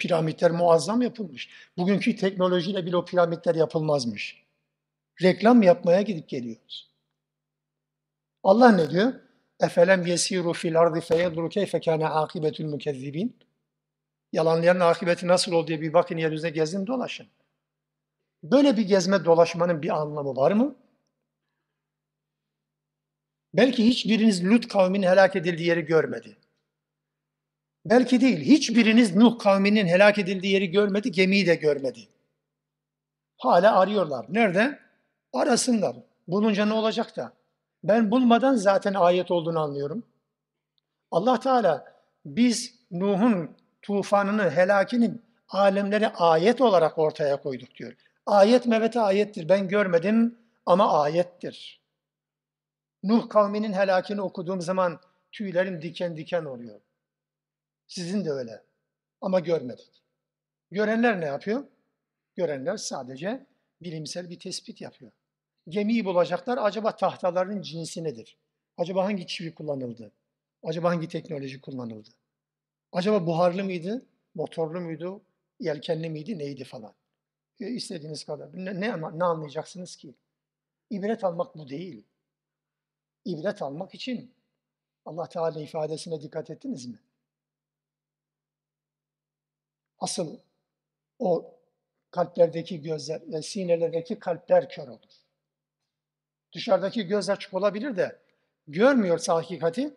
Piramitler muazzam yapılmış. Bugünkü teknolojiyle bile o piramitler yapılmazmış. Reklam yapmaya gidip geliyoruz. Allah ne diyor? Efelem yesiru fil ardı feyedru keyfe kâne akibetül mükezzibin. Yalanlayanın akıbeti nasıl oldu diye bir bakın yeryüzüne gezin dolaşın. Böyle bir gezme dolaşmanın bir anlamı var mı? Belki hiçbiriniz Lut kavminin helak edildiği yeri görmedi. Belki değil, hiçbiriniz Nuh kavminin helak edildiği yeri görmedi, gemiyi de görmedi. Hala arıyorlar. Nerede? Arasınlar. Bulunca ne olacak da? Ben bulmadan zaten ayet olduğunu anlıyorum. Allah Teala biz Nuh'un tufanını, helakini alemlere ayet olarak ortaya koyduk diyor. Ayet mevete ayettir. Ben görmedim ama ayettir. Nuh kavminin helakini okuduğum zaman tüylerim diken diken oluyor. Sizin de öyle. Ama görmedik. Görenler ne yapıyor? Görenler sadece bilimsel bir tespit yapıyor. Gemiyi bulacaklar. Acaba tahtaların cinsi nedir? Acaba hangi çivi kullanıldı? Acaba hangi teknoloji kullanıldı? Acaba buharlı mıydı? Motorlu muydu? Yelkenli miydi? Neydi falan? e, istediğiniz kadar. Ne, ne, ne anlayacaksınız ki? İbret almak bu değil. İbret almak için Allah Teala ifadesine dikkat ettiniz mi? Asıl o kalplerdeki gözler, yani sinelerdeki kalpler kör olur. Dışarıdaki göz açık olabilir de görmüyorsa hakikati,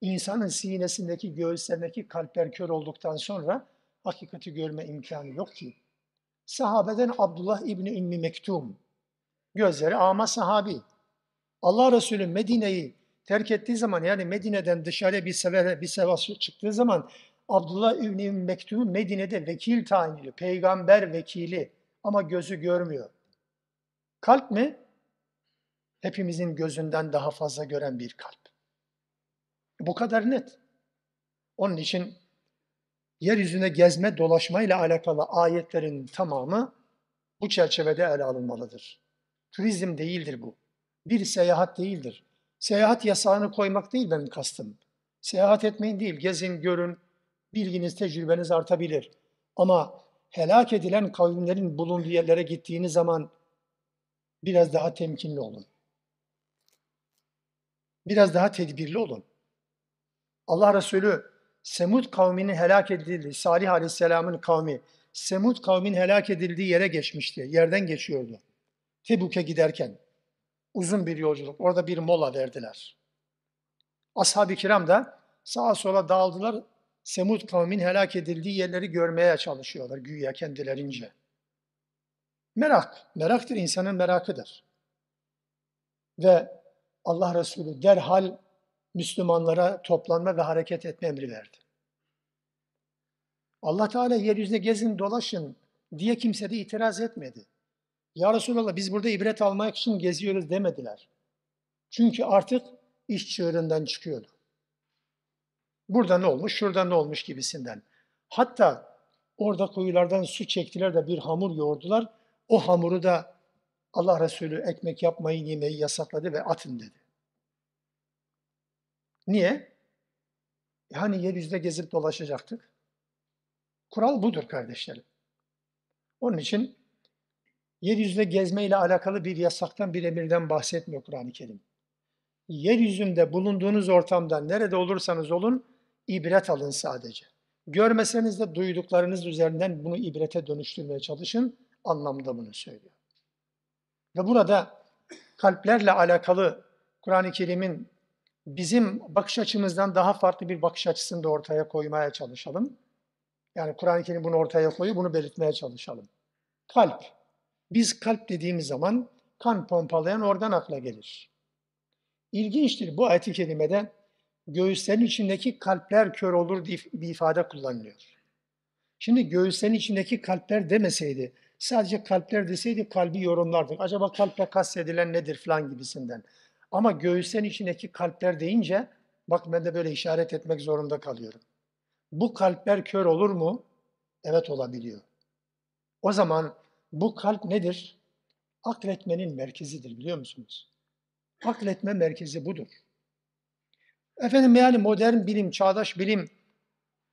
insanın sinesindeki, göğüslerindeki kalpler kör olduktan sonra hakikati görme imkanı yok ki. Sahabeden Abdullah İbni Ümmi Mektum, gözleri ama sahabi. Allah Resulü Medine'yi terk ettiği zaman yani Medine'den dışarıya bir sefer bir sefer çıktığı zaman Abdullah İbni Mektum Medine'de vekil tayin ediliyor. Peygamber vekili ama gözü görmüyor. Kalp mi? Hepimizin gözünden daha fazla gören bir kalp. Bu kadar net. Onun için yeryüzünde gezme dolaşmayla alakalı ayetlerin tamamı bu çerçevede ele alınmalıdır. Turizm değildir bu. Bir seyahat değildir. Seyahat yasağını koymak değil benim kastım. Seyahat etmeyin değil, gezin, görün, bilginiz, tecrübeniz artabilir. Ama helak edilen kavimlerin bulunduğu yerlere gittiğiniz zaman biraz daha temkinli olun. Biraz daha tedbirli olun. Allah Resulü Semud kavminin helak edildiği, Salih Aleyhisselam'ın kavmi, Semud kavmin helak edildiği yere geçmişti. Yerden geçiyordu. Tebuk'e giderken. Uzun bir yolculuk. Orada bir mola verdiler. Ashab-ı kiram da sağa sola dağıldılar. Semud kavmin helak edildiği yerleri görmeye çalışıyorlar güya kendilerince. Merak, meraktır insanın merakıdır. Ve Allah Resulü derhal Müslümanlara toplanma ve hareket etme emri verdi. Allah Teala yeryüzünde gezin dolaşın diye kimse de itiraz etmedi. Ya Resulallah biz burada ibret almak için geziyoruz demediler. Çünkü artık iş çığırından çıkıyordu. Burada ne olmuş, şurada ne olmuş gibisinden. Hatta orada kuyulardan su çektiler de bir hamur yoğurdular. O hamuru da Allah Resulü ekmek yapmayı, yemeyi yasakladı ve atın dedi. Niye? Hani yeryüzünde gezip dolaşacaktık. Kural budur kardeşlerim. Onun için yeryüzünde gezme ile alakalı bir yasaktan, bir emirden bahsetmiyor Kur'an-ı Kerim. Yeryüzünde bulunduğunuz ortamda nerede olursanız olun ibret alın sadece. Görmeseniz de duyduklarınız üzerinden bunu ibrete dönüştürmeye çalışın anlamda bunu söylüyor. Ve burada kalplerle alakalı Kur'an-ı Kerim'in bizim bakış açımızdan daha farklı bir bakış açısını da ortaya koymaya çalışalım. Yani Kur'an-ı Kerim bunu ortaya koyuyor, bunu belirtmeye çalışalım. Kalp. Biz kalp dediğimiz zaman kan pompalayan oradan akla gelir. İlginçtir bu ayet-i kerimede göğüslerin içindeki kalpler kör olur diye bir ifade kullanılıyor. Şimdi göğüslerin içindeki kalpler demeseydi, sadece kalpler deseydi kalbi yorumlardık. Acaba kalple kastedilen nedir falan gibisinden. Ama göğüslerin içindeki kalpler deyince bak ben de böyle işaret etmek zorunda kalıyorum. Bu kalpler kör olur mu? Evet olabiliyor. O zaman bu kalp nedir? Akletmenin merkezidir biliyor musunuz? Akletme merkezi budur. Efendim yani modern bilim, çağdaş bilim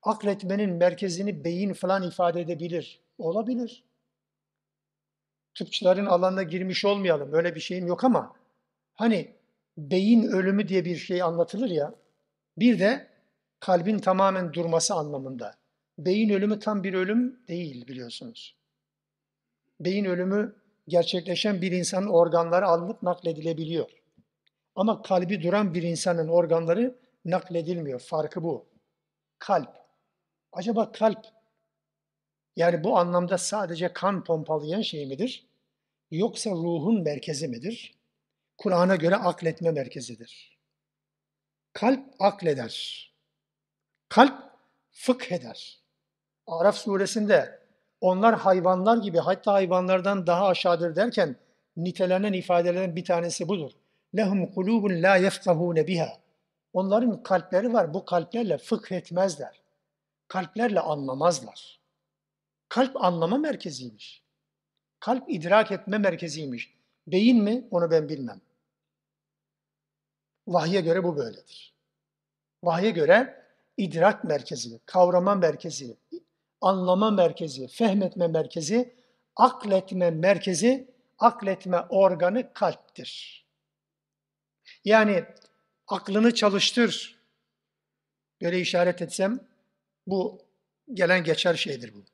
akletmenin merkezini beyin falan ifade edebilir. Olabilir. Tıpçıların alanına girmiş olmayalım. Öyle bir şeyim yok ama hani beyin ölümü diye bir şey anlatılır ya. Bir de kalbin tamamen durması anlamında. Beyin ölümü tam bir ölüm değil biliyorsunuz. Beyin ölümü gerçekleşen bir insanın organları alınıp nakledilebiliyor. Ama kalbi duran bir insanın organları nakledilmiyor. Farkı bu. Kalp. Acaba kalp yani bu anlamda sadece kan pompalayan şey midir? Yoksa ruhun merkezi midir? Kur'an'a göre akletme merkezidir. Kalp akleder. Kalp fıkh eder. Araf suresinde onlar hayvanlar gibi hatta hayvanlardan daha aşağıdır derken nitelenen ifadelerden bir tanesi budur. Lehum kulubun la yefkahune biha. Onların kalpleri var. Bu kalplerle fıkh etmezler. Kalplerle anlamazlar. Kalp anlama merkeziymiş. Kalp idrak etme merkeziymiş. Beyin mi? Onu ben bilmem. Vahye göre bu böyledir. Vahye göre idrak merkezi, kavrama merkezi, anlama merkezi, fehmetme merkezi akletme merkezi, akletme organı kalptir. Yani aklını çalıştır. Böyle işaret etsem bu gelen geçer şeydir bu.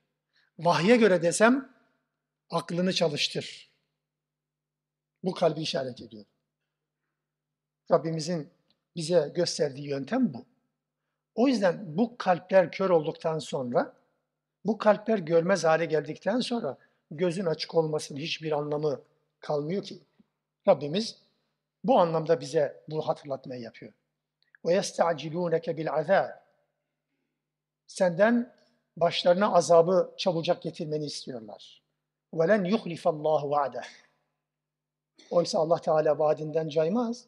Vahye göre desem aklını çalıştır. Bu kalbi işaret ediyor. Rabbimizin bize gösterdiği yöntem bu. O yüzden bu kalpler kör olduktan sonra, bu kalpler görmez hale geldikten sonra gözün açık olmasının hiçbir anlamı kalmıyor ki. Rabbimiz bu anlamda bize bu hatırlatmayı yapıyor. وَيَسْتَعْجِلُونَكَ بِالْعَذَابِ Senden başlarına azabı çabucak getirmeni istiyorlar. وَلَنْ يُخْلِفَ اللّٰهُ وَعْدَهِ Oysa Allah Teala vaadinden caymaz.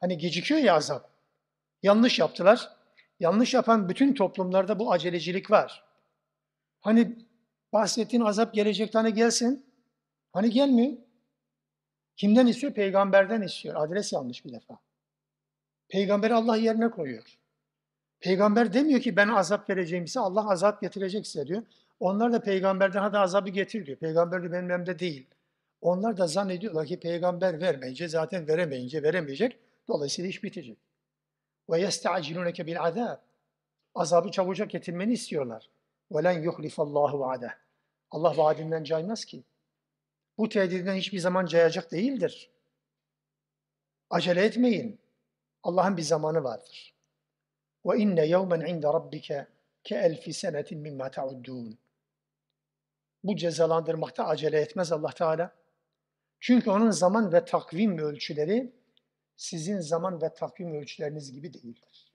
Hani gecikiyor ya azap. Yanlış yaptılar. Yanlış yapan bütün toplumlarda bu acelecilik var. Hani bahsettiğin azap gelecek tane gelsin. Hani gelmiyor. Kimden istiyor? Peygamberden istiyor. Adres yanlış bir defa. Peygamberi Allah yerine koyuyor. Peygamber demiyor ki ben azap vereceğim size, Allah azap getirecek size diyor. Onlar da peygamberden hadi azabı getir diyor. Peygamber de benim elimde değil. Onlar da zannediyorlar ki peygamber vermeyince zaten veremeyince veremeyecek. Dolayısıyla iş bitecek. Ve yesta'cilunke bil azab. Azabı çabucak getirmeni istiyorlar. Ve len yuhlifallahu vaade. Allah vaadinden caymaz ki. Bu tehdidinden hiçbir zaman cayacak değildir. Acele etmeyin. Allah'ın bir zamanı vardır. Ve inne yevmen inde rabbike ke elfi senetin mimma ta'uddun. Bu cezalandırmakta acele etmez Allah Teala. Çünkü onun zaman ve takvim ölçüleri sizin zaman ve takvim ölçüleriniz gibi değildir.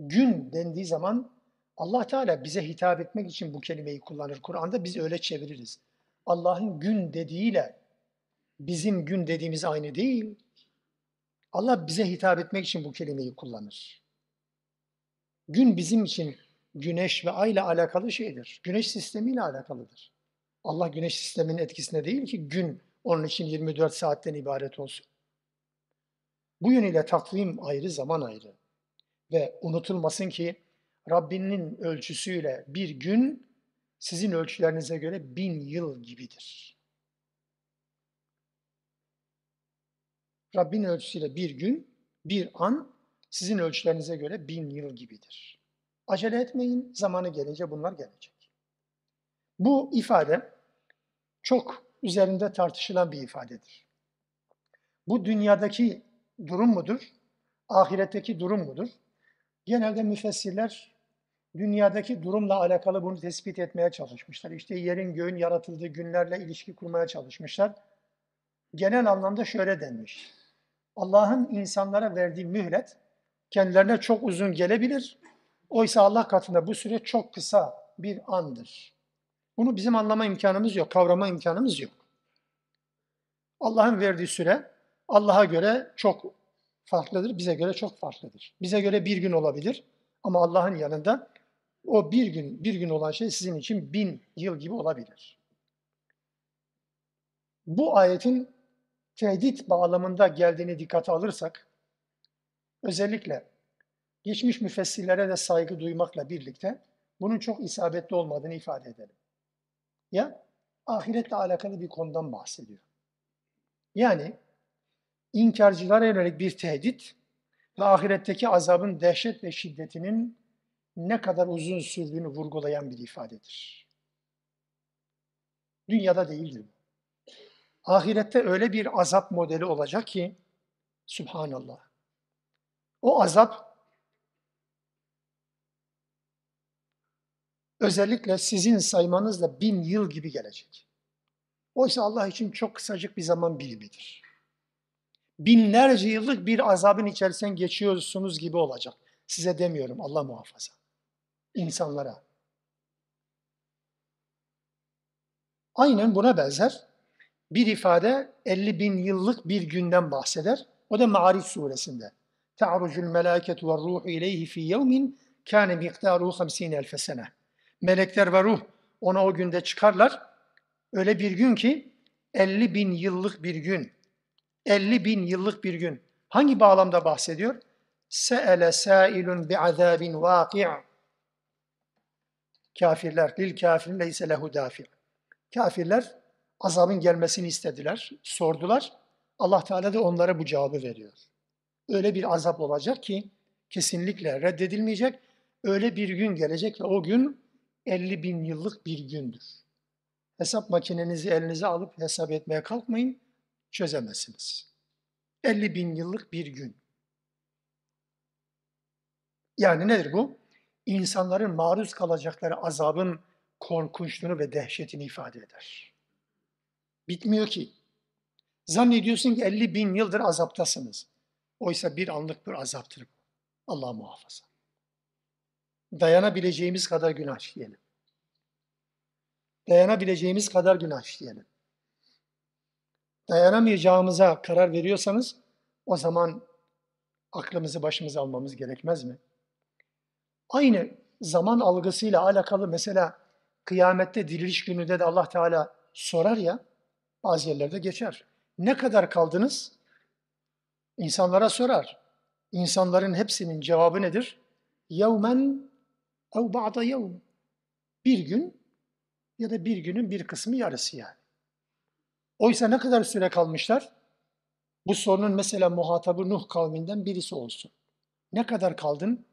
Gün dendiği zaman Allah Teala bize hitap etmek için bu kelimeyi kullanır. Kur'an'da biz öyle çeviririz. Allah'ın gün dediğiyle bizim gün dediğimiz aynı değil. Allah bize hitap etmek için bu kelimeyi kullanır. Gün bizim için güneş ve ay ile alakalı şeydir. Güneş sistemiyle alakalıdır. Allah güneş sisteminin etkisinde değil ki gün onun için 24 saatten ibaret olsun. Bu yönüyle takvim ayrı, zaman ayrı. Ve unutulmasın ki Rabbinin ölçüsüyle bir gün sizin ölçülerinize göre bin yıl gibidir. Rabbin ölçüsüyle bir gün, bir an sizin ölçülerinize göre bin yıl gibidir. Acele etmeyin, zamanı gelince bunlar gelecek. Bu ifade çok üzerinde tartışılan bir ifadedir. Bu dünyadaki durum mudur? Ahiretteki durum mudur? Genelde müfessirler dünyadaki durumla alakalı bunu tespit etmeye çalışmışlar. İşte yerin göğün yaratıldığı günlerle ilişki kurmaya çalışmışlar. Genel anlamda şöyle denmiş. Allah'ın insanlara verdiği mühlet kendilerine çok uzun gelebilir. Oysa Allah katında bu süre çok kısa bir andır. Bunu bizim anlama imkanımız yok, kavrama imkanımız yok. Allah'ın verdiği süre Allah'a göre çok farklıdır, bize göre çok farklıdır. Bize göre bir gün olabilir ama Allah'ın yanında o bir gün, bir gün olan şey sizin için bin yıl gibi olabilir. Bu ayetin tehdit bağlamında geldiğini dikkate alırsak, özellikle geçmiş müfessirlere de saygı duymakla birlikte bunun çok isabetli olmadığını ifade edelim. Ya ahiretle alakalı bir konudan bahsediyor. Yani inkarcılara yönelik bir tehdit ve ahiretteki azabın dehşet ve şiddetinin ne kadar uzun sürdüğünü vurgulayan bir ifadedir. Dünyada değildir. Ahirette öyle bir azap modeli olacak ki, Subhanallah. O azap özellikle sizin saymanızla bin yıl gibi gelecek. Oysa Allah için çok kısacık bir zaman birimidir. Binlerce yıllık bir azabın içerisinden geçiyorsunuz gibi olacak. Size demiyorum Allah muhafaza. İnsanlara. Aynen buna benzer bir ifade 50 bin yıllık bir günden bahseder. O da Ma'arif suresinde. Ta'rucul melâketu ve ruhu ileyhi fi yevmin kâne miktaruhu 50 elfe sene. Melekler ve ruh ona o günde çıkarlar. Öyle bir gün ki 50 bin yıllık bir gün. 50 bin yıllık bir gün. Hangi bağlamda bahsediyor? Se'ele sâilun bi'azâbin vâki' Kafirler, lil kafirin leyse lehu dafi'. Kafirler azabın gelmesini istediler, sordular. Allah Teala da onlara bu cevabı veriyor. Öyle bir azap olacak ki kesinlikle reddedilmeyecek. Öyle bir gün gelecek ve o gün 50 bin yıllık bir gündür. Hesap makinenizi elinize alıp hesap etmeye kalkmayın, çözemezsiniz. 50 bin yıllık bir gün. Yani nedir bu? İnsanların maruz kalacakları azabın korkunçluğunu ve dehşetini ifade eder. Bitmiyor ki. Zannediyorsun ki 50 bin yıldır azaptasınız. Oysa bir anlık bir azaptır. Allah muhafaza. Dayanabileceğimiz kadar günah işleyelim. Dayanabileceğimiz kadar günah işleyelim. Dayanamayacağımıza karar veriyorsanız o zaman aklımızı başımıza almamız gerekmez mi? Aynı zaman algısıyla alakalı mesela kıyamette diriliş gününde de Allah Teala sorar ya bazı yerlerde geçer. Ne kadar kaldınız? İnsanlara sorar. İnsanların hepsinin cevabı nedir? Yevmen ev ba'da yevm. Bir gün ya da bir günün bir kısmı yarısı yani. Oysa ne kadar süre kalmışlar? Bu sorunun mesela muhatabı Nuh kavminden birisi olsun. Ne kadar kaldın?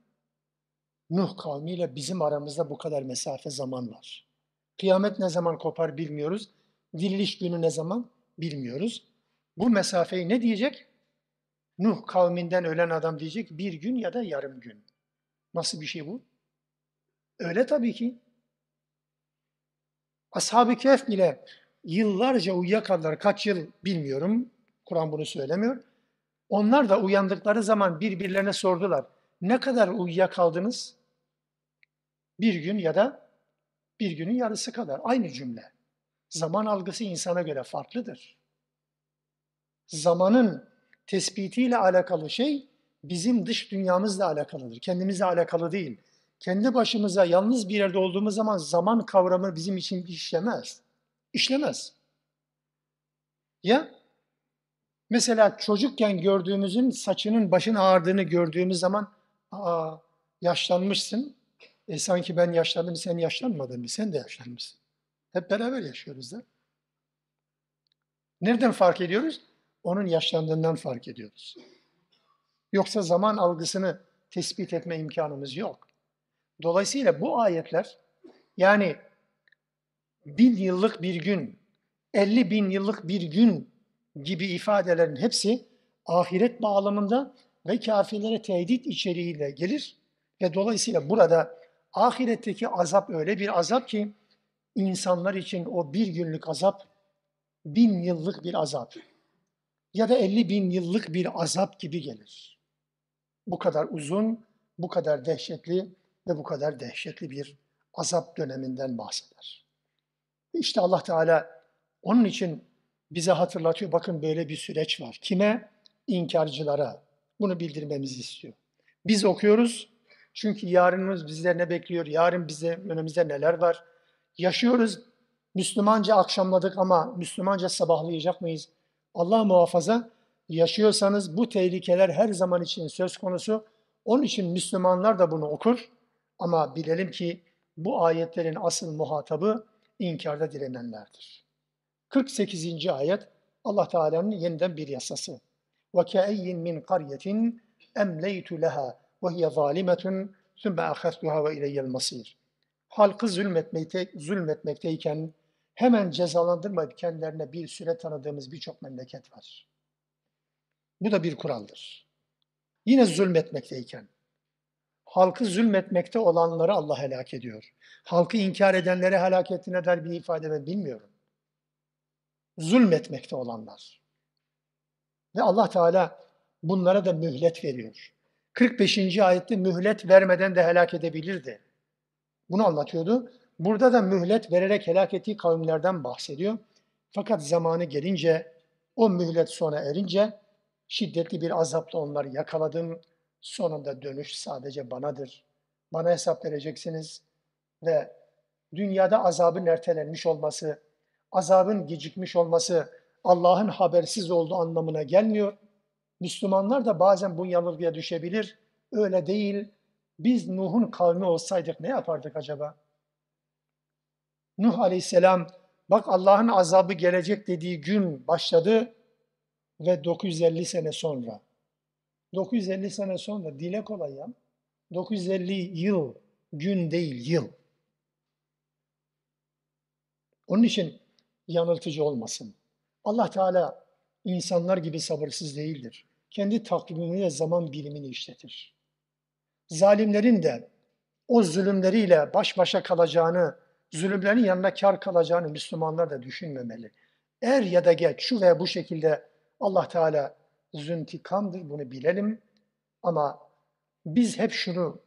Nuh kavmiyle bizim aramızda bu kadar mesafe zaman var. Kıyamet ne zaman kopar bilmiyoruz. Diriliş günü ne zaman bilmiyoruz. Bu mesafeyi ne diyecek? Nuh kavminden ölen adam diyecek bir gün ya da yarım gün. Nasıl bir şey bu? Öyle tabii ki. Ashab-ı Kehf bile yıllarca uyuyakaldılar. Kaç yıl bilmiyorum. Kur'an bunu söylemiyor. Onlar da uyandıkları zaman birbirlerine sordular. Ne kadar uyuyakaldınız? Bir gün ya da bir günün yarısı kadar. Aynı cümle. Zaman algısı insana göre farklıdır. Zamanın tespitiyle alakalı şey bizim dış dünyamızla alakalıdır. Kendimizle alakalı değil. Kendi başımıza yalnız bir yerde olduğumuz zaman zaman kavramı bizim için işlemez. İşlemez. Ya mesela çocukken gördüğümüzün saçının başın ağardığını gördüğümüz zaman aa yaşlanmışsın. E sanki ben yaşlandım, sen yaşlanmadın mı? Sen de yaşlanmışsın. Hep beraber yaşıyoruz da. Nereden fark ediyoruz? Onun yaşlandığından fark ediyoruz. Yoksa zaman algısını tespit etme imkanımız yok. Dolayısıyla bu ayetler yani bin yıllık bir gün, elli bin yıllık bir gün gibi ifadelerin hepsi ahiret bağlamında ve kafirlere tehdit içeriğiyle gelir ve dolayısıyla burada ahiretteki azap öyle bir azap ki insanlar için o bir günlük azap bin yıllık bir azap ya da elli bin yıllık bir azap gibi gelir. Bu kadar uzun, bu kadar dehşetli ve bu kadar dehşetli bir azap döneminden bahseder. İşte Allah Teala onun için bize hatırlatıyor. Bakın böyle bir süreç var. Kime? İnkarcılara. Bunu bildirmemizi istiyor. Biz okuyoruz. Çünkü yarınımız bizler ne bekliyor? Yarın bize önümüzde neler var? Yaşıyoruz. Müslümanca akşamladık ama Müslümanca sabahlayacak mıyız? Allah muhafaza yaşıyorsanız bu tehlikeler her zaman için söz konusu. Onun için Müslümanlar da bunu okur. Ama bilelim ki bu ayetlerin asıl muhatabı inkarda direnenlerdir. 48. ayet Allah Teala'nın yeniden bir yasası. وَكَأَيِّن مِّنْ قَرْيَةٍ اَمْلَيْتُ لَهَا وَهِيَ ظَالِمَةٌ ثُمَّ أَخَذْتُهَا وَاِلَيَّ الْمَصِيرِ Halkı zulmetmekte, zulmetmekteyken hemen cezalandırmayıp kendilerine bir süre tanıdığımız birçok memleket var. Bu da bir kuraldır. Yine zulmetmekteyken, halkı zulmetmekte olanları Allah helak ediyor. Halkı inkar edenleri helak ettiğine dair bir ifade ben bilmiyorum. Zulmetmekte olanlar. Ve Allah Teala bunlara da mühlet veriyor. 45. ayette mühlet vermeden de helak edebilirdi. Bunu anlatıyordu. Burada da mühlet vererek helak ettiği kavimlerden bahsediyor. Fakat zamanı gelince, o mühlet sona erince şiddetli bir azapla onları yakaladım. Sonunda dönüş sadece banadır. Bana hesap vereceksiniz ve dünyada azabın ertelenmiş olması, azabın gecikmiş olması Allah'ın habersiz olduğu anlamına gelmiyor. Müslümanlar da bazen bu yanılgıya düşebilir. Öyle değil. Biz Nuh'un kavmi olsaydık ne yapardık acaba? Nuh aleyhisselam bak Allah'ın azabı gelecek dediği gün başladı ve 950 sene sonra. 950 sene sonra dile kolay ya. 950 yıl, gün değil yıl. Onun için yanıltıcı olmasın. Allah Teala insanlar gibi sabırsız değildir. Kendi takvimiyle zaman bilimini işletir. Zalimlerin de o zulümleriyle baş başa kalacağını, zulümlerin yanına kar kalacağını Müslümanlar da düşünmemeli. Er ya da geç şu veya bu şekilde Allah Teala züntikamdır bunu bilelim. Ama biz hep şunu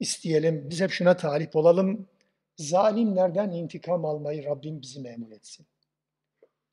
isteyelim, biz hep şuna talip olalım. Zalimlerden intikam almayı Rabbim bizi memur etsin.